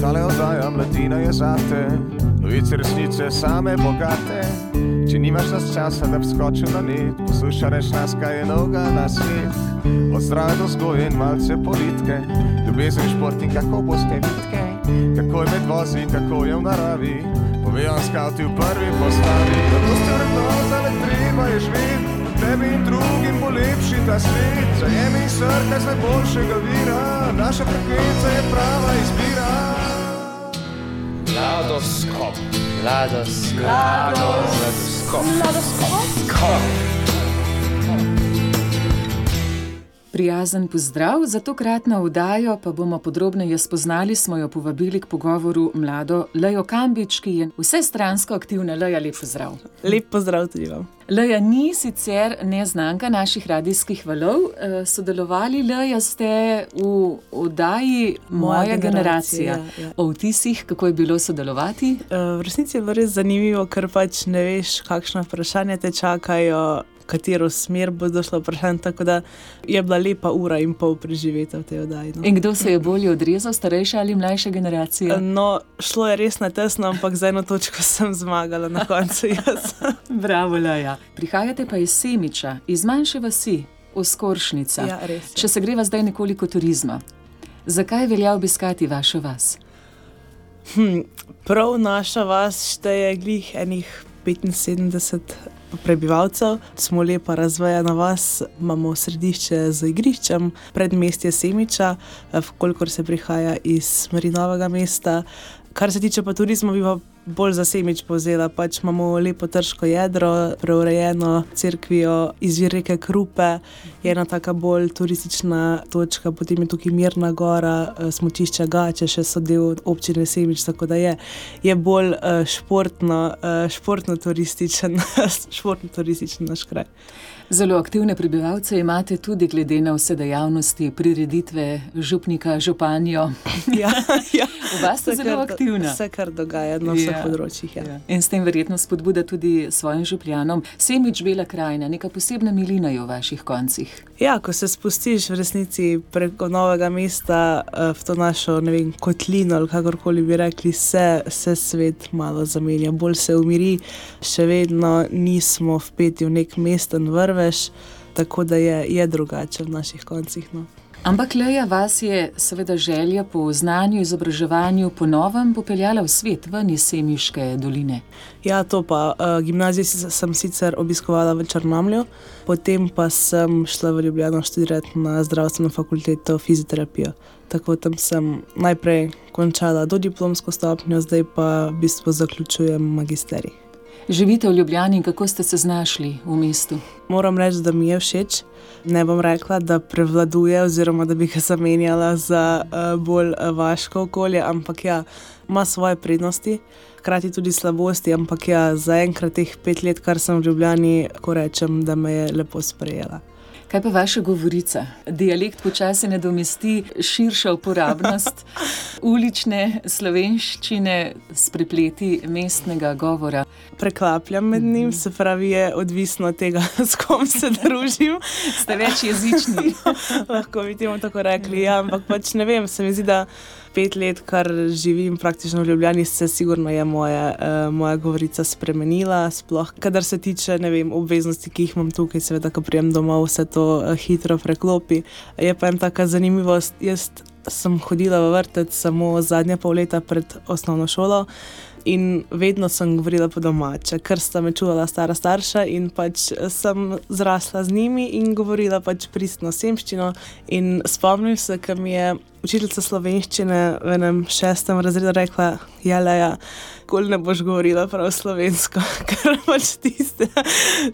Tale oddaja mladina je zate, novice resnice same bogate. Če nimaš nas časa, da bi skočil na net, poslušaj reč nas, kaj je noga na svet. Od zdrave do zgoje in malce politike, ljubezen šport in kako boste vitke, kako je med vozi in kako je v naravi. Nam skavti v prvi postavi, da boste vrednota, le treba je živeti. Tebi in drugim bo lepši ta svet, zajemi srce z najboljšega vira, naša frekvenca je prava izbira. Ladoskop. Ladoskop. Ladoskop. Prijazen pozdrav za tokratno vdajo, pa bomo podrobneje spoznali, smo jo povabili k pogovoru mlado Lejo Kambič, ki je vsestransko aktivna. Leja, lep pozdrav. Lep pozdrav tudi vam. Leja ni sicer neznanka naših radijskih valov. Eh, Sodelovali Leja ste v oddaji Moja, Moja generacija. generacija, ja. O vtisih, kako je bilo sodelovati. Eh, V resnici je bilo res zanimivo, ker pač ne veš, kakšno vprašanje te čakajo, katero smer bo došlo vprašanje. Tako da je bila lepa ura in pol preživeti v tej oddaji. No. In kdo se je bolje odrezal, starejša ali mlajša generacija? No, šlo je res na tesno, ampak za eno točko sem zmagala na koncu. Bravo, Leja. Prihajate pa iz Semiča, iz manjše vasi, Oskoršnica. Ja, res je. Če se greva zdaj nekoliko turizma, zakaj velja obiskati vašo vas? Hm, prav naša vas šteje glih enih 75 prebivalcev, smo lepa razvejena vas, imamo središče z igriščem, predmestje Semiča, eh, kolikor se prihaja iz smeri Novega mesta. Kar se tiče pa turizma, bi pa bolj za Semič povzela. Pač imamo lepo trško jedro, preurejeno crkvijo, izvir reke Krupe, je ena taka bolj turistična točka, potem je tukaj Mirna gora, eh, smočišče Gače, še so del občine Semič, tako da je, je bolj eh, športno, eh, športno turističen, športno turističen naš kraj. Zelo aktivne prebivalce imate tudi glede na vse dejavnosti, prireditve, župnika, županjo. Ja, ja. Oba sta zelo kar aktivna. Vse, kar dogaja na vseh Ja. področjih. Ja. Ja. In s tem verjetno spodbuda tudi svojim župljanom. Semič, Bela krajina, neka posebna milina je v vaših koncih. Ja, ko se spustiš v resnici preko novega mesta eh, v to našo vem, kotlino, ali kakorkoli bi rekli, se, se svet malo zamenja, bolj se umiri, še vedno nismo vpeti v nek mesten vrvež, tako da je, je drugače v naših koncih. No. Ampak Leja vas je seveda želja po znanju, izobraževanju ponovem popeljala v svet, ven iz Semiške doline. Ja, to pa. Uh, gimnazijo sem sicer obiskovala v Črnomlju, potem pa sem šla v Ljubljano študirati na zdravstveno fakulteto fizioterapijo. Tako tam sem najprej končala dodiplomsko stopnjo, zdaj pa v bistvu zaključujem magisterij. Živite v Ljubljani in kako ste se znašli v mestu? Moram reči, da mi je všeč. Ne bom rekla, da prevladuje, oziroma da bi ga zamenjala za uh, bolj uh, vaško okolje, ampak ja, ima svoje prednosti, hkrati tudi slabosti. Ampak ja, zaenkrat teh pet let, kar sem v Ljubljani, ko rečem, da me je lepo sprejela. Kaj pa vaša govorica? Dialekt počasi nadomesti širša uporabnost ulične slovenščine s prepleti mestnega govora. Preklapljam med njim, se pravi, je odvisno od tega, s kom se družim. Ste več jezični. Lahko bi temu tako rekli. Ja, ampak pač ne vem, se mi zdi, da pet let, kar živim praktično v Ljubljani, se sigurno je moja, uh, moja govorica spremenila. Sploh, kadar se tiče vem, obveznosti, ki jih imam tukaj, seveda, ko prijem domov, vse to uh, hitro preklopi. Je pa ena taka zanimivost. Jaz sem hodila v vrtec samo zadnja pol leta pred osnovno šolo. In vedno sem govorila po domače, ker sta me čuvala stara starša in pač sem zrasla z njimi in govorila pač pristno semščino. In spomnim se, ko mi je učiteljica slovenščine v enem šestem razredu rekla: Jale, ja, kol ne boš govorila prav slovensko, ker pač tiste.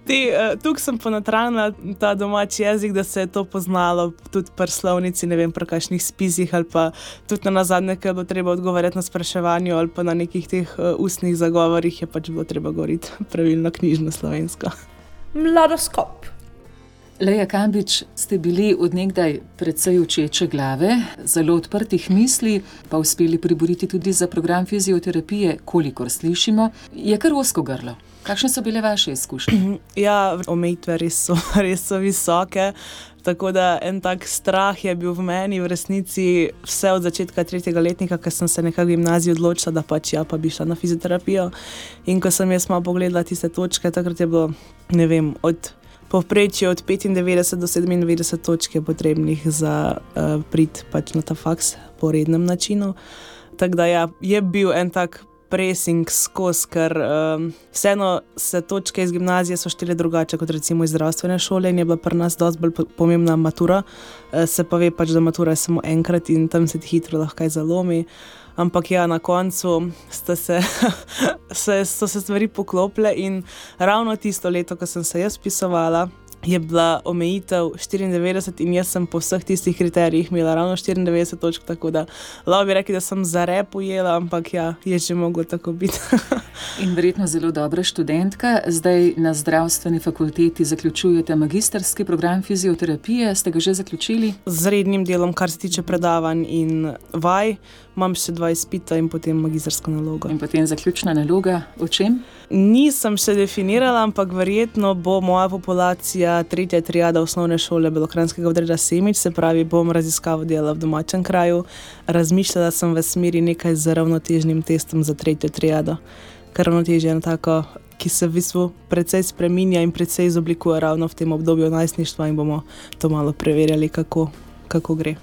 Ti, uh, tukaj sem ponotranila ta domači jezik, da se je to poznalo tudi pri slovnici, ne vem, pri kakšnih spisih ali pa tudi na zadnje, je bilo treba odgovarjati na spraševanje ali pa na nekih teh uh, ustnih zagovorih, je pač bilo treba govoriti pravilno knjižno slovensko. Mladoskop. Leja Kambič, ste bili odnegdaj precej učeče glave, zelo odprtih misli, pa uspeli priboriti tudi za program fizioterapije, kolikor slišimo, je kar osko grlo. Kakšne so bile vaše izkušnje? Ja, omejitve res so, res so visoke. Tako da en tak strah je bil v meni, v resnici, vse od začetka tretjega letnika, ko sem se nekako v gimnaziji odločila, da pač ja, pa bi šla na fizioterapijo. In ko sem jaz malo pogledala tiste točke, takrat je bilo, ne vem, od povprečju od 95 do 97 točk je potrebnih za uh, prid pač na ta faks po rednem načinu. Tako da ja, je bil en tak pressing skozi, ker um, vseeno se točke iz gimnazije so štele drugače kot recimo iz zdravstvene šole in je bila pri nas dosti bolj pomembna matura. Uh, se pa ve pač, da matura je samo enkrat in tam se ti hitro lahko zalomi. Ampak ja, na koncu se, se, so se stvari poklopile in ravno tisto leto, ko sem se jaz pisovala, je bila omejitev 94 in jaz sem po vseh tistih kriterijih imela ravno 94 točk, tako da lahko bi rekli, da sem za rep ujela, ampak ja, je že moglo tako biti. in verjetno zelo dobra študentka. Zdaj na zdravstveni fakulteti zaključujete magistrski program fizioterapije, ste ga že zaključili? Z rednim delom, kar se tiče predavanj in vaj imam še dva izpita in potem magistrsko nalogo. In potem zaključna naloga, o čem? Nisem še definirala, ampak verjetno bo moja populacija tretja triada osnovne šole Belokranskega odreda Semič, se pravi, bom raziskavo delala v domačem kraju. Razmišljala sem v smeri nekaj z ravnotežnim testom za tretjo triado, ker ravnotežje je tako. Ki se v bistvu precej spremenja in precej izoblikuje ravno v tem obdobju najstništva, in bomo to malo preverjali, kako, kako gre.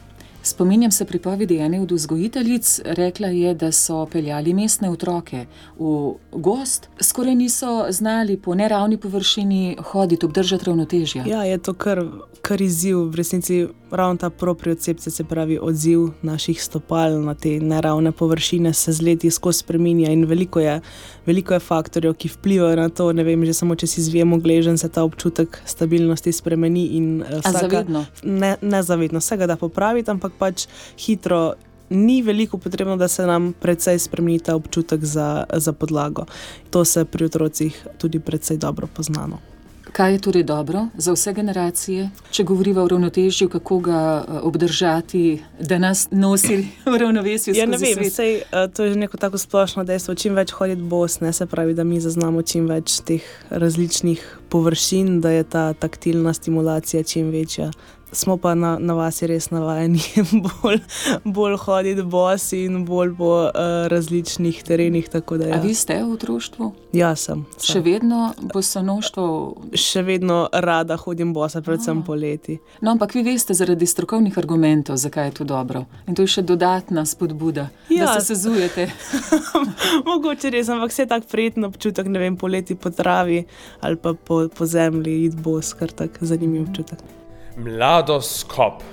Spominjam se pripovedi ene od vzgojiteljic, rekla je, da so peljali mestne otroke v gost, skoraj niso znali po neravni površini hoditi, obdržati ravnotežje. Ja, je to kar, kar izziv, v resnici ravno ta propriocepcija, se pravi odziv naših stopal na te neravne površine, se z leti skozi spremenja in veliko je, veliko je faktorjev, ki vplivajo na to. Ne vem, že samo če si izvijemo gležen, se ta občutek stabilnosti spremeni. In, uh, vsaka, zavedno? Ne, ne zavedno, vsega da popraviti, ampak pač hitro. Ni veliko potrebno, da se nam precej spremeni ta občutek za, za podlago. To se pri otrocih tudi precej dobro poznano. Kaj je torej dobro za vse generacije, če govorimo o ravnotežju, kako ga eh, obdržati, da nas nosi v ravnovesju? Ja, ne vem, sej, eh, to je neko tako splošno dejstvo. Čim več hoditi bosne, se pravi, da mi zaznamo čim več teh različnih površin, da je ta taktilna stimulacija čim večja smo pa na, na vas res navajeni bolj, bolj hoditi bosi in bolj po uh, različnih terenih. Ja. Vi ste v društvu? Ja, sem. sem. Še vedno bosanoštvo? Še vedno rada hodim bosa, predvsem oh. poleti. No, ampak vi veste zaradi strokovnih argumentov, zakaj je to dobro. In to je še dodatna spodbuda, ja. da se sezujete. Mogoče res, ampak vse tako prijeten občutek, ne vem, poleti po travi ali pa po, po zemlji, id bos, kar tak zanimiv občutek. Mladoskop.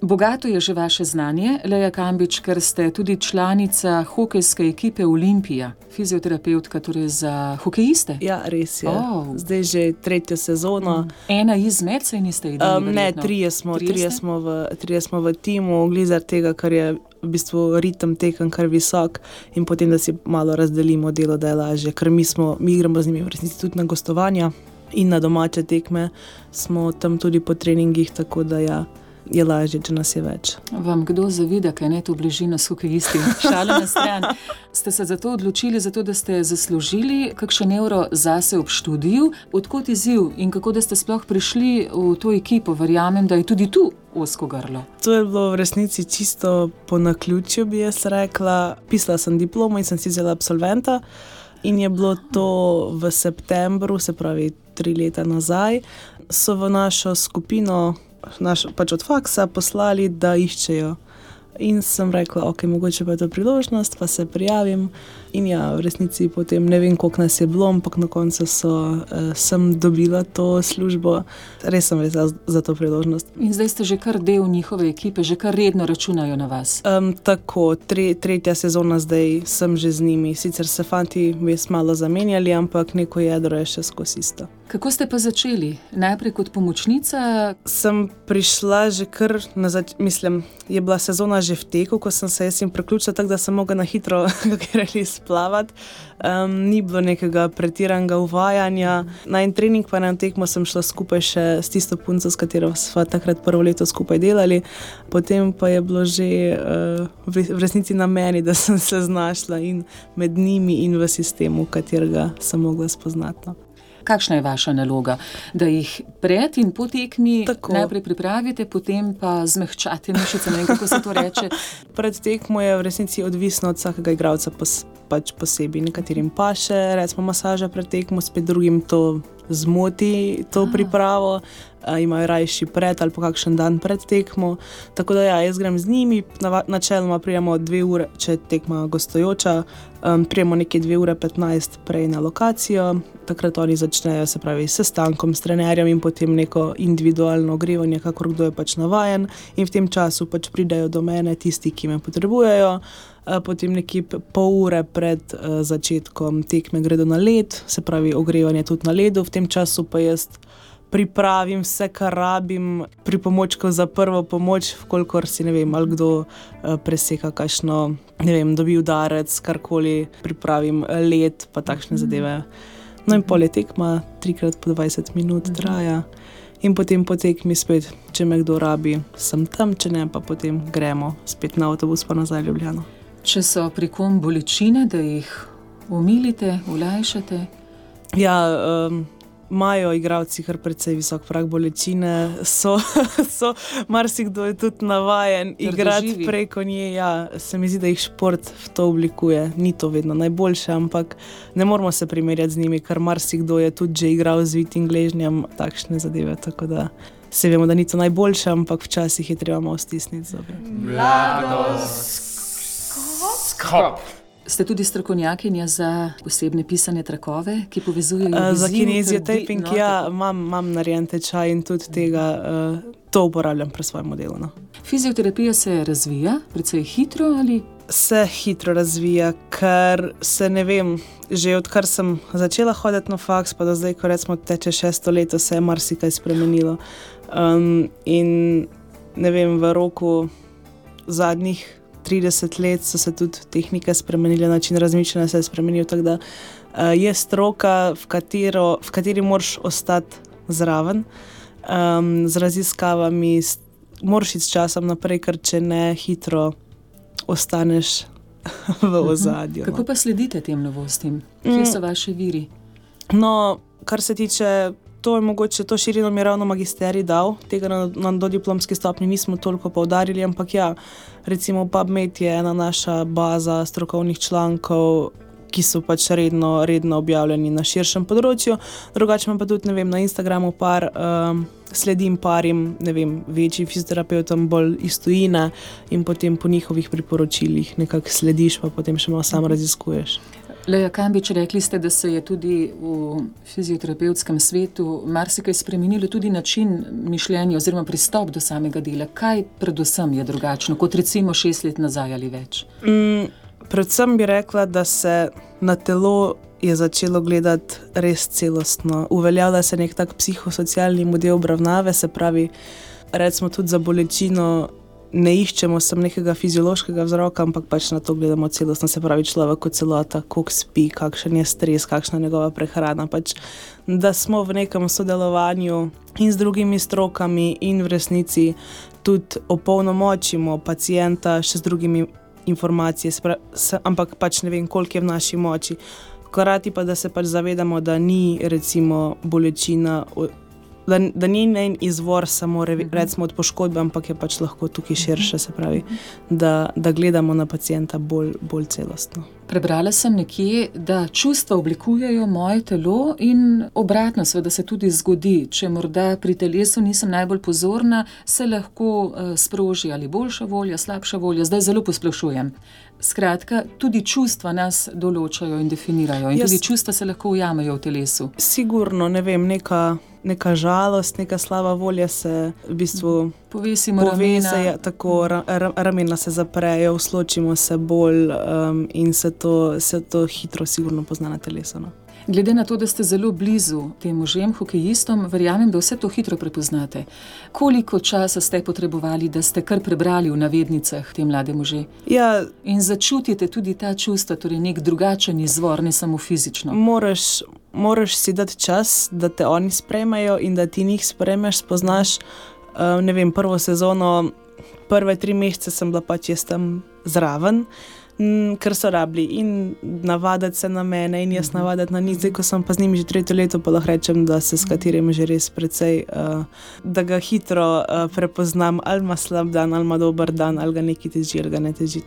Bogato je že vaše znanje, Leja Kambič, ker ste tudi članica hokejske ekipe Olimpija, fizioterapeutka torej za hokejiste. Ja, res je. Oh. Zdaj že tretjo sezono. Mm. Ena izmed, sej niste videli? Um, ne, trije smo, trije smo, v, trije smo v timu, glizar tega, kar je v bistvu ritem tekem kar visok in potem, da si malo razdelimo delo, da je lažje, ker mi, smo, mi igramo z njimi v resnici tudi na gostovanja in na domače tekme, smo tam tudi po treningih, tako da ja, je lažje, če nas je več. Vam kdo zavida, kaj ne to bližino s hokejisti? Šalo na stran. Ste se zato odločili, zato, da ste zaslužili kakšen evro zase ob študiju? Odkot izziv in kako da ste sploh prišli v to ekipo? Verjamem, da je tudi tu. To je bilo v resnici čisto po naključju, bi jaz rekla. Pisala sem diplomo in sem si vzela absolventa. In je bilo to v septembru, se pravi tri leta nazaj, so v našo skupino, naš, pač od faksa, poslali, da iščejo In sem rekla, ok, mogoče pa je to priložnost, pa se prijavim. In ja, v resnici potem ne vem, koliko nas je bilo, ampak na koncu so, uh, sem dobila to službo. Res sem vesela za to priložnost. In zdaj ste že kar del njihove ekipe, že kar redno računajo na vas. Um, tako, tre, tretja sezona zdaj sem že z njimi. Sicer se fanti res malo zamenjali, ampak neko jedro je še skozi isto. Kako ste pa začeli? Najprej kot pomočnica? Sem prišla že kar na začetku, mislim, je bila sezona že v teku, ko sem se jim priključila, tako da sem mogla na hitro greli splavati. Um, ni bilo nekega pretiranega uvajanja. Na en trening, pa na en tekmo sem šla skupaj še s tisto punco, s katero smo takrat prvo leto skupaj delali. Potem pa je bilo že uh, v resnici na meni, da sem se znašla in med njimi in v sistemu, katerega sem mogla spoznati. No. Kakšna je vaša naloga? Da jih pred in po tekmi Tako. najprej pripravite, potem pa zmehčate mišice, ne vem, kako se to reče. Pred tekmo je v resnici odvisno od vsakega igralca pos, pač posebej. Nekaterim pa še, recimo, masaža pred tekmo, spet drugim to zmoti to pripravo, uh, imajo rajši pred ali pa kakšen dan pred tekmo. Tako da ja, jaz grem z njimi, načeloma prijemo dve ure, če tekma gostujoča, um, prijemo nekje dve ure 15 prej na lokacijo, takrat oni začnejo se pravi s sestankom s trenerjem in potem neko individualno ogrevanje, kakor kdo je pač navajen in v tem času pač pridejo do mene tisti, ki me potrebujejo. Potem nekje pol ure pred uh, začetkom tekme gredo na led, se pravi ogrevanje tudi na ledu, v tem času pa jaz pripravim vse, kar rabim, pri pomočku za prvo pomoč, kolikor si ne vem, ali kdo uh, preseka kakšno, ne vem, dobi udarec, karkoli, pripravim led, pa takšne zadeve. No in pol je tekma, trikrat po 20 minut traja. In potem potekmi spet, če me kdo rabi, sem tam, če ne, pa potem gremo spet na avtobus, pa nazaj v Ljubljano. Če so pri kom bolečine, da jih umilite, ulajšate. Ja, um, imajo igravci kar precej visok prag bolečine, so, so marsikdo je tudi navajen igrati preko nje. Ja, se mi zdi, da jih šport v to oblikuje. Ni to vedno najboljše, ampak ne moramo se primerjati z njimi, ker marsikdo je tudi že igral z vitim gležnjem takšne zadeve. Se vemo, da ni to najboljše, ampak včasih je treba malo stisniti zobe. Mladost, skop. Ste tudi strokovnjakinja za posebne pisane trakove, ki povezujejo ljudi? Uh, za kinezijo taping, no, ja, imam, imam narejen tečaj in tudi tega, uh, to uporabljam pri svojem modelu. No. Fizioterapija se razvija, predvsej hitro ali? Se hitro razvija, ker se ne vem, že odkar sem začela hoditi na faks, pa do zdaj, ko rečemo, teče šesto leto, se je marsikaj spremenilo. Um, in ne vem, v roku zadnjih 30 let so se tudi tehnike spremenile, način razmišljanja se je spremenil. Tako da uh, je stroka, v, katero, v kateri moraš ostati zraven um, z raziskavami, moraš iti s časom naprej, ker če ne hitro ostaneš v mhm. ozadju. Kako no. pa sledite tem novostim? Kje mm. so vaše viri? No, kar se tiče to je mogoče to širino mi ravno magisterij dal, tega na, na dodiplomski stopni nismo toliko poudarili, ampak ja, recimo PubMed je ena naša baza strokovnih člankov. Ki so pač redno, redno objavljeni na širšem področju, drugače pa tudi vem, na Instagramu par, um, sledim parim vem, večjim fizioterapeutom, bolj iz tujine in potem po njihovih priporočilih nekako slediš, pa potem še malo sam raziskuješ. Leja Kambič, rekli ste, da se je tudi v fizioterapevtskem svetu marsikaj spremenilo, tudi način mišljenja oziroma pristop do samega dela. Kaj predvsem je drugačno, kot recimo šest let nazaj ali več? Mm, predvsem bi rekla, da se na telo je začelo gledati res celostno. Uveljavlja se nek tak psihosocialni model obravnave, se pravi, recimo tudi za bolečino ne iščemo samo nekega fiziološkega vzroka, ampak pač na to gledamo celostno, se pravi človek kot celota, kako spi, kakšen je stres, kakšna je njegova prehrana. Pač, da smo v nekem sodelovanju in z drugimi strokami, in v resnici tudi opolnomočimo pacijenta še z drugimi informacijami, ampak pač ne vem, koliko je v naši moči. Hkrati pa, da se pač zavedamo, da ni recimo bolečina da, da ni en izvor samo re, mhm. recimo, od poškodbe, ampak je pač lahko tukaj širše, se pravi, da, da gledamo na pacijenta bolj, bolj celostno. Prebrala sem nekje, da čustva oblikujejo moje telo in obratno, seveda se tudi zgodi. Če morda pri telesu nisem najbolj pozorna, se lahko uh, sproži ali boljša volja, slabša volja. Zdaj zelo posplošujem. Skratka, tudi čustva nas določajo in definirajo, in Jaz, tudi čustva se lahko ujamejo v telesu. Sigurno, ne vem, neka, neka žalost, neka slaba volja se v bistvu Povesimo Pove se, ramena. ja, tako ra, ra, ramena se zaprejo, usločimo se bolj um, in se to, se to hitro, sigurno pozna na telesu. No. Glede na to, da ste zelo blizu tem možem, hokejistom, verjamem, da vse to hitro prepoznate. Koliko časa ste potrebovali, da ste kar prebrali v navednicah te mlade može Ja, in začutite tudi ta čustva, torej nek drugačen izvor, ne samo fizično? moraš, moraš si dati čas, da te oni sprejmejo in da ti njih sprejmeš, spoznaš. Uh, ne vem, prvo sezono, prve tri mesece sem bila pač jaz tam zraven. Mm, Ker so rabili in navaditi se na mene, in jaz navaditi na njih, zdaj ko sem pa z njimi že tretje leto, pa lahko rečem, da se s katerim že res precej, uh, da ga hitro uh, prepoznam, ali ima slab dan, ali ima dober dan, ali ga nekaj teži, ali ga ne teži.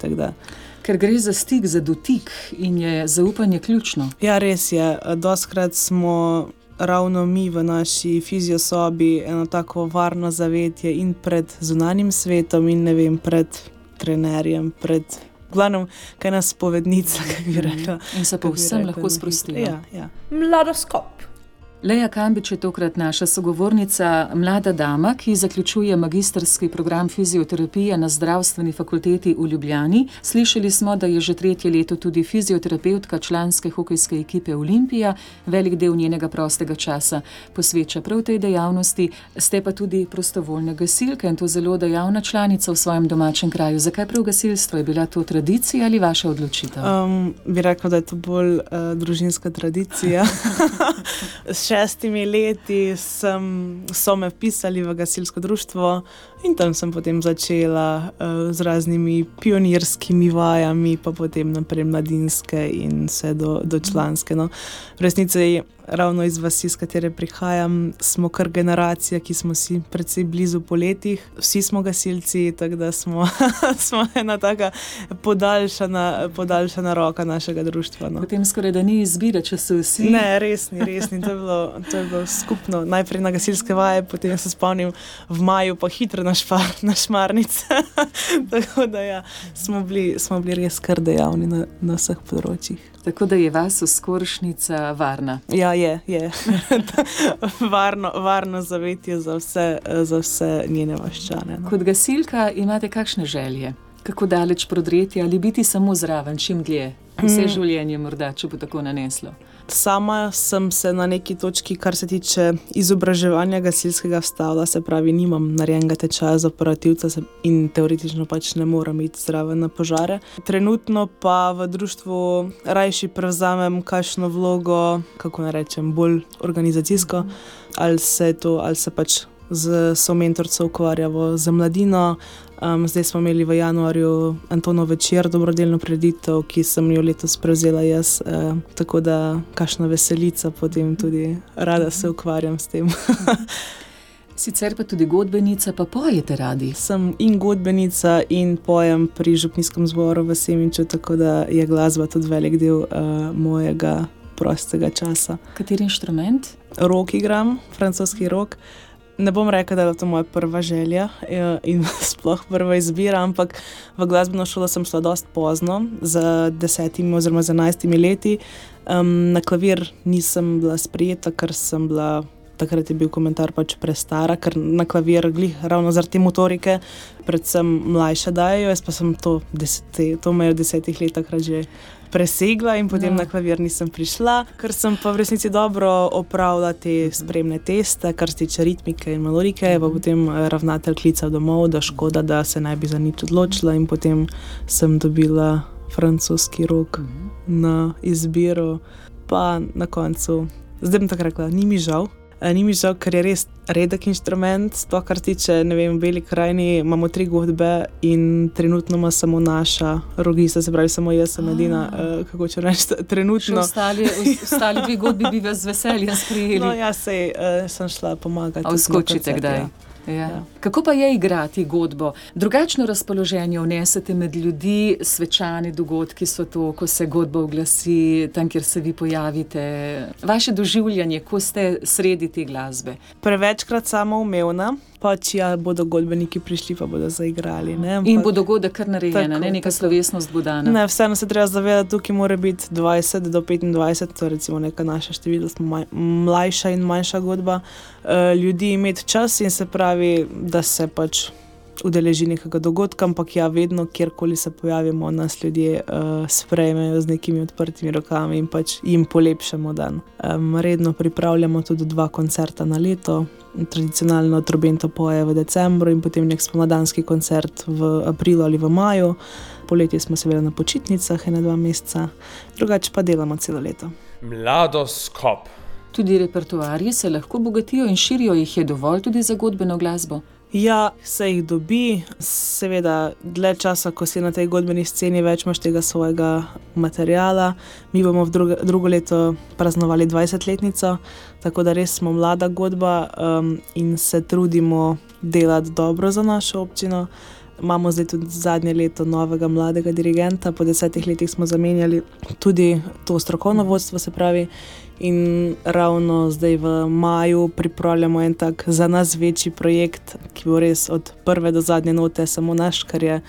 Ker gre za stik, za dotik in je zaupanje ključno. Ja, res je. Doskrat smo ravno mi v naši fiziosobi eno tako varno zavetje in pred zunanjim svetom, in ne vem, pred trenerjem, pred. Glavno, kaj nas povednica, kako bi rekla. In se povsem lahko hitro. Ja, ja. Mladoskop. Leja Kambič je tokrat naša sogovornica, mlada dama, ki zaključuje magistrski program fizioterapije na zdravstveni fakulteti v Ljubljani. Slišali smo, da je že tretje leto tudi fizioterapeutka članske hokejske ekipe Olimpija, velik del njenega prostega časa posveča prav tej dejavnosti. Ste pa tudi prostovoljna gasilka in to zelo dejavna članica v svojem domačem kraju. Zakaj prav gasilstvo? Je bila to tradicija ali vaša odločitev? Um, bi rekla, da je to bolj uh, družinska tradicija. Šestimi leti sem, so me pisali v gasilsko društvo in tam sem potem začela uh, z raznimi pionirskimi vajami, pa potem naprej mladinske in vse do, do članske. No. V resnici, ravno iz vasi, iz katere prihajam, smo kar generacija, ki smo si precej blizu po letih. Vsi smo gasilci, tako da smo, smo ena taka podaljšana, podaljšana roka našega društva. No. Potem skoraj da ni izbire, če so vsi. Ne, res ni, res ni. To je bilo, to je bilo skupno. Najprej na gasilske vaje, potem se spomnim v maju, pa hitro na, špar, na šmarnice. Tako da ja, smo, bili, smo bili res kar dejavni na, na vseh področjih. Tako da je vas uskoršnica varna. Ja, je, je. varno, varno zavetje za vse, za vse njene vaščane. No. Kot gasilka imate kakšne želje? Kako daleč prodreti ali biti samo zraven, čim dlje? Vse življenje, morda, če bo tako naneslo. Sama sem se na neki točki, kar se tiče izobraževanja gasilskega stavla, se pravi, nimam narejenega tečaja za operativca in teoretično pač ne morem iti zraven na požare. Trenutno pa v društvu rajši prevzamem kakšno vlogo, kako naj rečem, bolj organizacijsko, ali se to, ali se pač z somentorco ukvarjamo z mladino. Um, zdaj smo imeli v januarju Antono večer, dobrodelno preditev, ki sem jo letos prevzela jaz, uh, tako da kašna veselica, potem tudi rada se ukvarjam s tem. Sicer pa tudi godbenica, pa pojete radi. sem in godbenica, in pojem pri župnijskem zboru v Seminču, tako da je glasba tudi velik del uh, mojega prostega časa. Kateri inštrument? Rok igram, francoski rok. Ne bom rekel, da je to moja prva želja eh, in sploh prva izbira, ampak v glasbeno šolo sem šla dosti pozno, z desetimi oziroma z enajstimi leti. Um, na klavir nisem bila sprijeta, ker sem bila. Takrat je bil komentar pač prestara, ker na klavir, glih, ravno zaradi te motorike, predvsem mlajše dajo. Jaz pa sem to, desete, to mejo desetih let takrat že presegla in potem No. na klavir nisem prišla, ker sem pa v resnici dobro opravila te spremne teste, kar se tiče ritmike in melodike. Je Pa potem eh, ravnatelj klical domov, da škoda, da se ne bi za nič odločila, in potem sem dobila francoski rok na izbiro, pa na koncu, zdaj bom tako rekla, ni mi žal. Eh, Ni mi žal, ker je res redek inštrument, sploh kar tiče, ne vem, v Beli krajini imamo tri godbe in trenutno ima samo naša rogista, se pravi, samo jaz sem edina, eh, kako če reči, Še trenutno. ostali, ostali dve godbi bi vas z veseljem sprejeli. No, jaz sej, uh, sem šla pomagati. Koncert, kdaj? ja. Ja. Ja. Kako pa je igrati godbo? Drugačno razpoloženje vnesete med ljudi, svečani dogodki so to, ko se godba oglasi, tam, kjer se vi pojavite. Vaše doživljanje, ko ste sredi te glasbe. Prevečkrat samoumevna, pač ja, bodo godbeniki prišli, pa bodo zaigrali. Ne, In ampak- bo dogodek kar narejen, ne? neka slovesnost bo dana. Ne, vseeno se treba zavedati, tukaj mora biti 20 do 25, to je recimo neka naša števila, smo mlajša in manjša godba. Uh, ljudi imeti čas in se pravi, pojavi, da se pač udeleži nekega dogodka, ampak ja, vedno, kjerkoli se pojavimo, nas ljudje uh, sprejmejo z nekimi odprtimi rokami in pač jim polepšamo dan. Um, redno pripravljamo tudi dva koncerta na leto. Tradicionalno trobento poje v decembru in potem nek spomladanski koncert v aprilu ali v maju. Poletje smo seveda na počitnicah, ena dva meseca, drugače pa delamo celo leto. Mladoskop. Tudi repertoarji se lahko bogatijo in širijo, jih je dovolj tudi za godbeno glasbo. Ja, se jih dobi, seveda, dlje časa, ko si na tej godbeni sceni, več imaš tega svojega materiala. Mi bomo v druge, drugo leto praznovali 20-letnico, tako da res smo mlada godba um, in se trudimo delati dobro za našo občino. Imamo zdaj tudi zadnje leto novega mladega dirigenta, po desetih letih smo zamenjali tudi to strokovno vodstvo, se pravi. In ravno zdaj v maju pripravljamo en tak za nas večji projekt, ki bo res od prve do zadnje note samo naš, ker je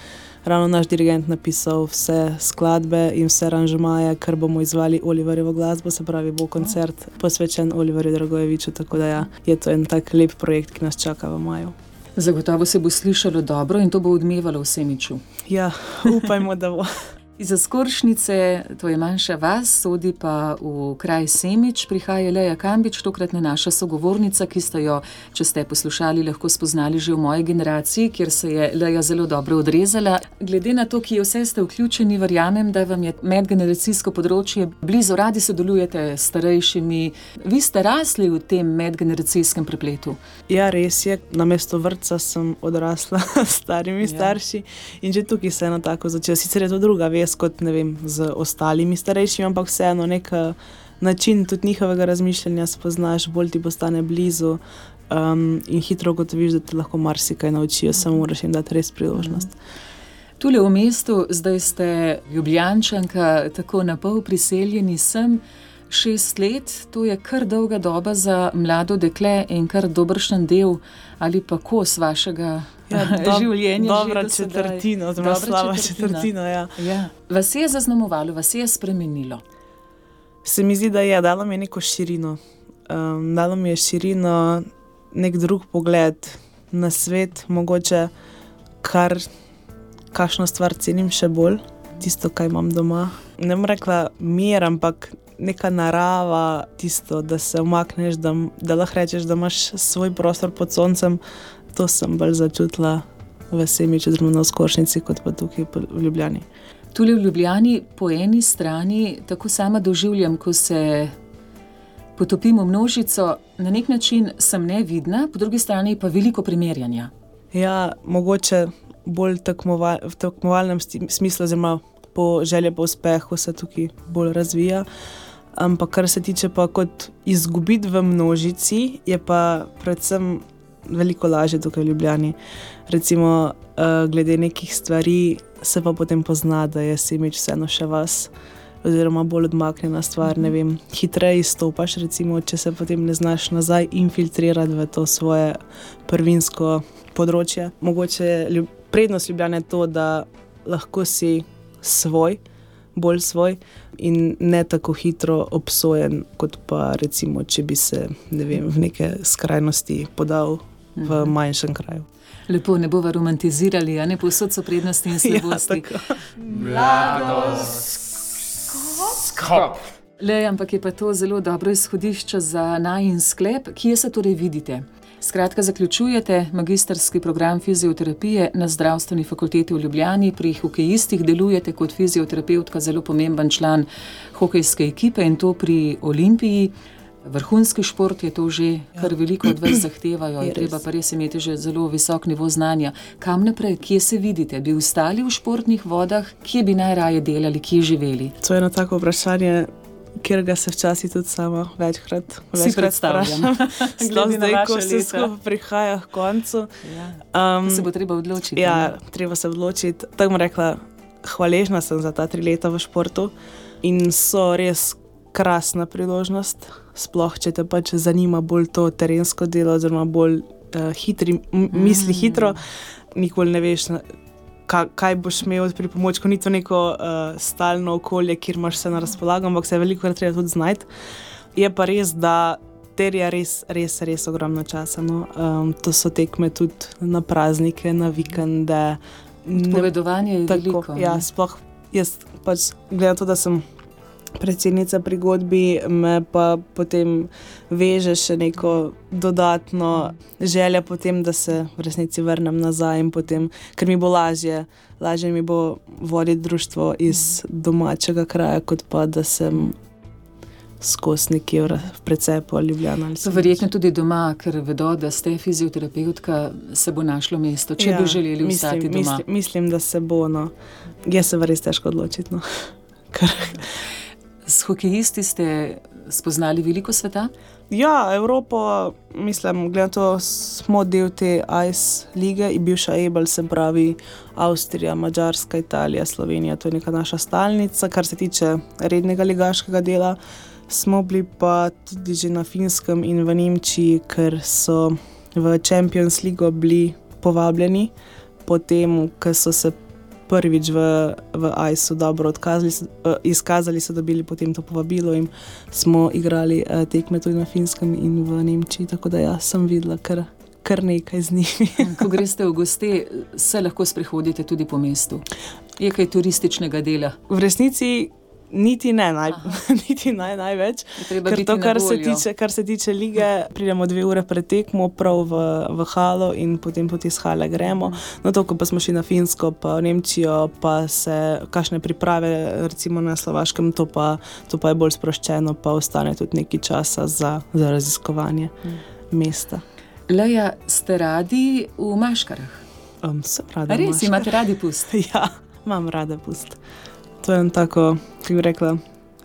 ravno naš dirigent napisal vse skladbe in vse aranžmaje, kar bomo izvali Oliverjevo glasbo, se pravi, bo koncert posvečen Oliverju Dragojeviču, tako da ja, je to en tak lep projekt, ki nas čaka v maju. Zagotovo se bo slišalo dobro in to bo odmevalo v Semiču. Ja, upajmo, da bo. Iz Skoršnice, to je manjša vas, sodi pa v kraj Semič, prihaja Leja Kambič, tokratna naša sogovornica, ki ste jo, če ste poslušali, lahko spoznali že v moji generaciji, kjer se je Leja zelo dobro odrezala. Glede na to, ki vse ste vključeni, verjamem, da vam je medgeneracijsko področje blizu, radi sodelujete s starejšimi. Vi ste rasli v tem medgeneracijskem prepletu. Ja, res je, na mesto vrca sem odrasla s starimi ja. starši in že tukaj se je eno tako začelo. Sicer je to druga jaz kot ne vem, z ostalimi starejšimi, ampak vseeno nek eh, način tudi njihovega razmišljanja spoznaš, bolj ti postane blizu um, in hitro ugotoviš, da te lahko marsikaj naučijo, samo moraš jim dati res priložnost. Tule v mestu, zdaj ste ljubljančanka, tako na pol priseljeni sem. Šest let, to je kar dolga doba za mlado dekle in kar dobršen del ali pa kos vašega ja, do, življenja. Dobra četrtina, zelo slaba četrtina. Ja. Ja. Vas je zaznamovalo, vas je spremenilo? Se mi zdi, da je dalo mi neko širino. Um, dalo mi je širino, nek drug pogled na svet, mogoče kar kakšno stvar cenim še bolj, tisto, kar imam doma. Ne bom rekla mir, ampak neka narava, tisto, da se umakneš, da, da lahko rečeš, da imaš svoj prostor pod soncem, to sem bolj začutila v Semiči, zelo na Skoršnici, kot pa tukaj v Ljubljani. Tule v Ljubljani po eni strani tako sama doživljam, ko se potopim v množico, na nek način sem nevidna, po drugi strani pa veliko primerjanja. Ja, mogoče bolj tekmoval, v tekmovalnem smislu, zelo po želji po uspehu se tukaj bolj razvija. Ampak kar se tiče pa kot izgubiti v množici, je pa predvsem veliko lažje tukaj v Ljubljani. Recimo, uh, glede nekih stvari se pa potem pozna, da je semič vseeno še vas, oziroma bolj odmaknjena stvar. Ne vem, hitreje izstopaš, recimo, če se potem ne znaš nazaj infiltrirati v to svoje prvinsko področje. Mogoče je ljub prednost Ljubljana to, da lahko si svoj. Bolj svoj in ne tako hitro obsojen, kot pa recimo, če bi se ne vem, v neke skrajnosti podal v mhm. manjšem kraju. Lepo ne bomo romantizirali, a ne posod so prednosti in slabosti. Mladost, skop. Le, ampak je pa to zelo dobro izhodišče za naj in sklep, kje se torej vidite. Skratka, zaključujete magistrski program fizioterapije na zdravstveni fakulteti v Ljubljani, pri hokejistih delujete kot fizioterapeutka, zelo pomemben član hokejske ekipe in to pri Olimpiji. Vrhunski šport je to že, kar veliko od vas zahtevajo, je treba pa res imeti že zelo visok nivo znanja. Kam naprej, kje se vidite? Bi ostali v športnih vodah, kje bi najraje delali, kje živeli? To je eno tako vprašanje. Ker ga se včasih tudi sama večkrat predstavljam. Sploh zdaj, ko se skupaj prihaja k koncu. Ja. Um, se bo treba odločiti. Ja, ne? treba se odločiti. Tako bom rekla, hvaležna sem za ta tri leta v športu in so res krasna priložnost, sploh če te pač zanima bolj to terensko delo, oziroma bolj uh, hitri, misli mm. hitro, nikoli ne veš. Kaj, kaj boš imel pri pomoči, ko ni to neko uh, stalno okolje, kjer imaš vse na razpolago, ampak se veliko krat treba tudi znajti. Je pa res, da terja res, res, res ogromno časa. No. Um, to so tekme tudi na praznike, na vikende. Povedovanje je Tako, veliko. ja, ne? sploh jaz, pač, glede na to, da sem predsednica pri godbi, me pa potem veže še neko dodatno željo, potem, da se v resnici vrnem nazaj in potem, ker mi bo lažje, lažje mi bo voditi društvo iz domačega kraja, kot pa da sem skozi nekje precej po sem- verjetno tudi doma, ker vedo, da ste fizioterapeutka, se bo našlo mesto, če ja, bi želeli ostati doma. Mislim, mislim, da se bo. No. Jaz se res težko odločiti. No. Ker, S hokejisti ste spoznali veliko sveta? ja, Evropo, mislim, glede na to, smo del te ICE lige, in bivša Ebel, se pravi Avstrija, Mačarska, Italija, Slovenija, to je neka naša stalnica, kar se tiče rednega ligaškega dela. Smo bili pa tudi že na Finskem in v Nemčiji, ker so v Champions League bili povabljeni, potem, ko so se prvič v, v ICE-u dobro odkazali, eh, izkazali, so dobili potem to povabilo in smo igrali eh, tekme tudi na Finskem in v Nemčiji. Tako da ja, sem videla kar, kar nekaj z njimi. Ko greste v goste, se lahko sprehodite tudi po mestu. Je kaj turističnega dela? V resnici niti ne naj, niti naj, največ. Ker to, kar se, tiče, kar se tiče lige, pridemo dve ure pred tekmo, prav v, v halo in potem tudi iz hale gremo. No, to, ko pa smo šli na Finsko, pa v Nemčijo, pa se kakšne priprave, recimo na Slovaškem, to pa, to pa je bolj sproščeno, pa ostane tudi nekaj časa za, za raziskovanje mesta. Leja, ste radi v maškarah? Um, sem rada. Res imate radi pust? Ja, imam rada pust. To je tako, kako bi rekla.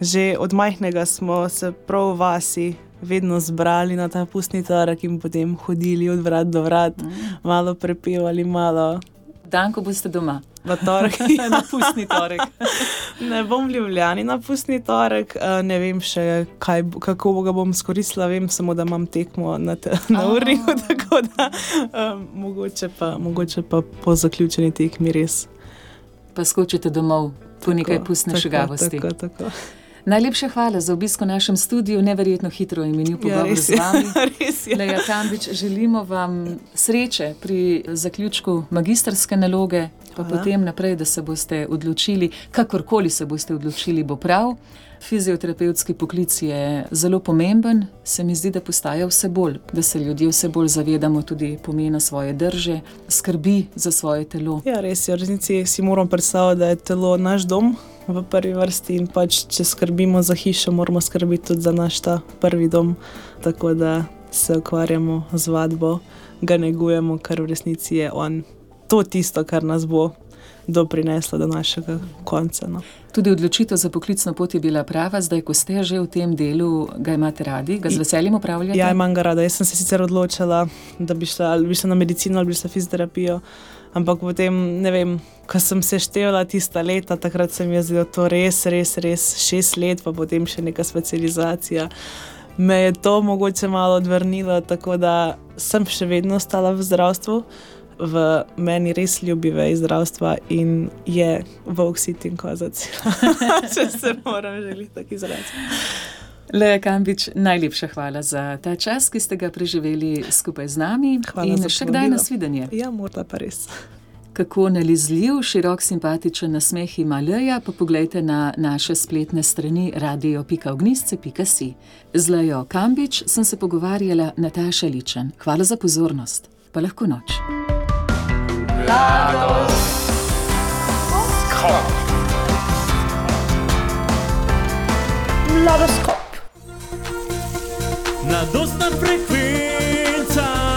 Že od majhnega smo se prav v vasi vedno zbrali na ta pustni torek in potem hodili od vrat do vrat, malo prepevali, malo Dan, ko boste doma. v torek. na pustni torek. ne bom v Ljubljani na pustni torek, eh, ne vem še, kaj, kako ga bom skoristila, vem samo, da imam tekmo na, te, na A. urniku, tako da um, mogoče, pa, mogoče pa po zaključeni tekmi res. Pa skočite domov po nekaj Tako, pustne tako, šegavosti. Tako, tako. Najlepša hvala za obisk v našem studiu, neverjetno hitro je minil pogovor res z vami. res je. Leja Kambič, želimo vam sreče pri zaključku magistrske naloge, pa Hvala. potem naprej, da se boste odločili, kakorkoli se boste odločili, bo prav. Fizioterapevtski poklic je zelo pomemben, se mi zdi, da postaja vse bolj, da se ljudje vse bolj zavedamo tudi pomena svoje drže, skrbi za svoje telo. Ja, res je. V resnici si moramo predstavljati, da je telo naš dom v prvi vrsti in pač, če skrbimo za hišo, moramo skrbeti tudi za naš ta prvi dom. Tako da se ukvarjamo z vadbo, ga negujemo, ker v resnici je on to tisto, kar nas bo doprineslo do našega konca. No. Tudi odločitev za poklicno pot je bila prava, zdaj, ko ste že v tem delu, ga imate radi, ga z veseljem upravljate. Ja, imam ga rada. Jaz sem se sicer odločila, da bi šla, ali bi šla na medicino ali bi šla fizioterapijo. Ampak potem, ne vem, ko sem se štela tista leta, takrat se mi je zdelo to res, res, res šest let, pa potem še neka specializacija. Me je to mogoče malo odvrnilo, tako da sem še vedno ostala v zdravstvu, v meni res ljubi vej zdravstva in je v oksitin kozac, če se moram želiti tako izraziti. Leja Kambič, najlepša hvala za ta čas, ki ste ga preživeli skupaj z nami. Hvala in še kdaj na svidenje. Ja, morda pa res. Kako nalizljiv, širok, simpatičen nasmeh ima Leja, pa poglejte na naše spletne strani radio.ognisce.si. Z Lejo Kambič sem se pogovarjala Nataša Ličen. Hvala za pozornost, pa lahko noč. Skop. Mladoskop. Mladostna frekvenca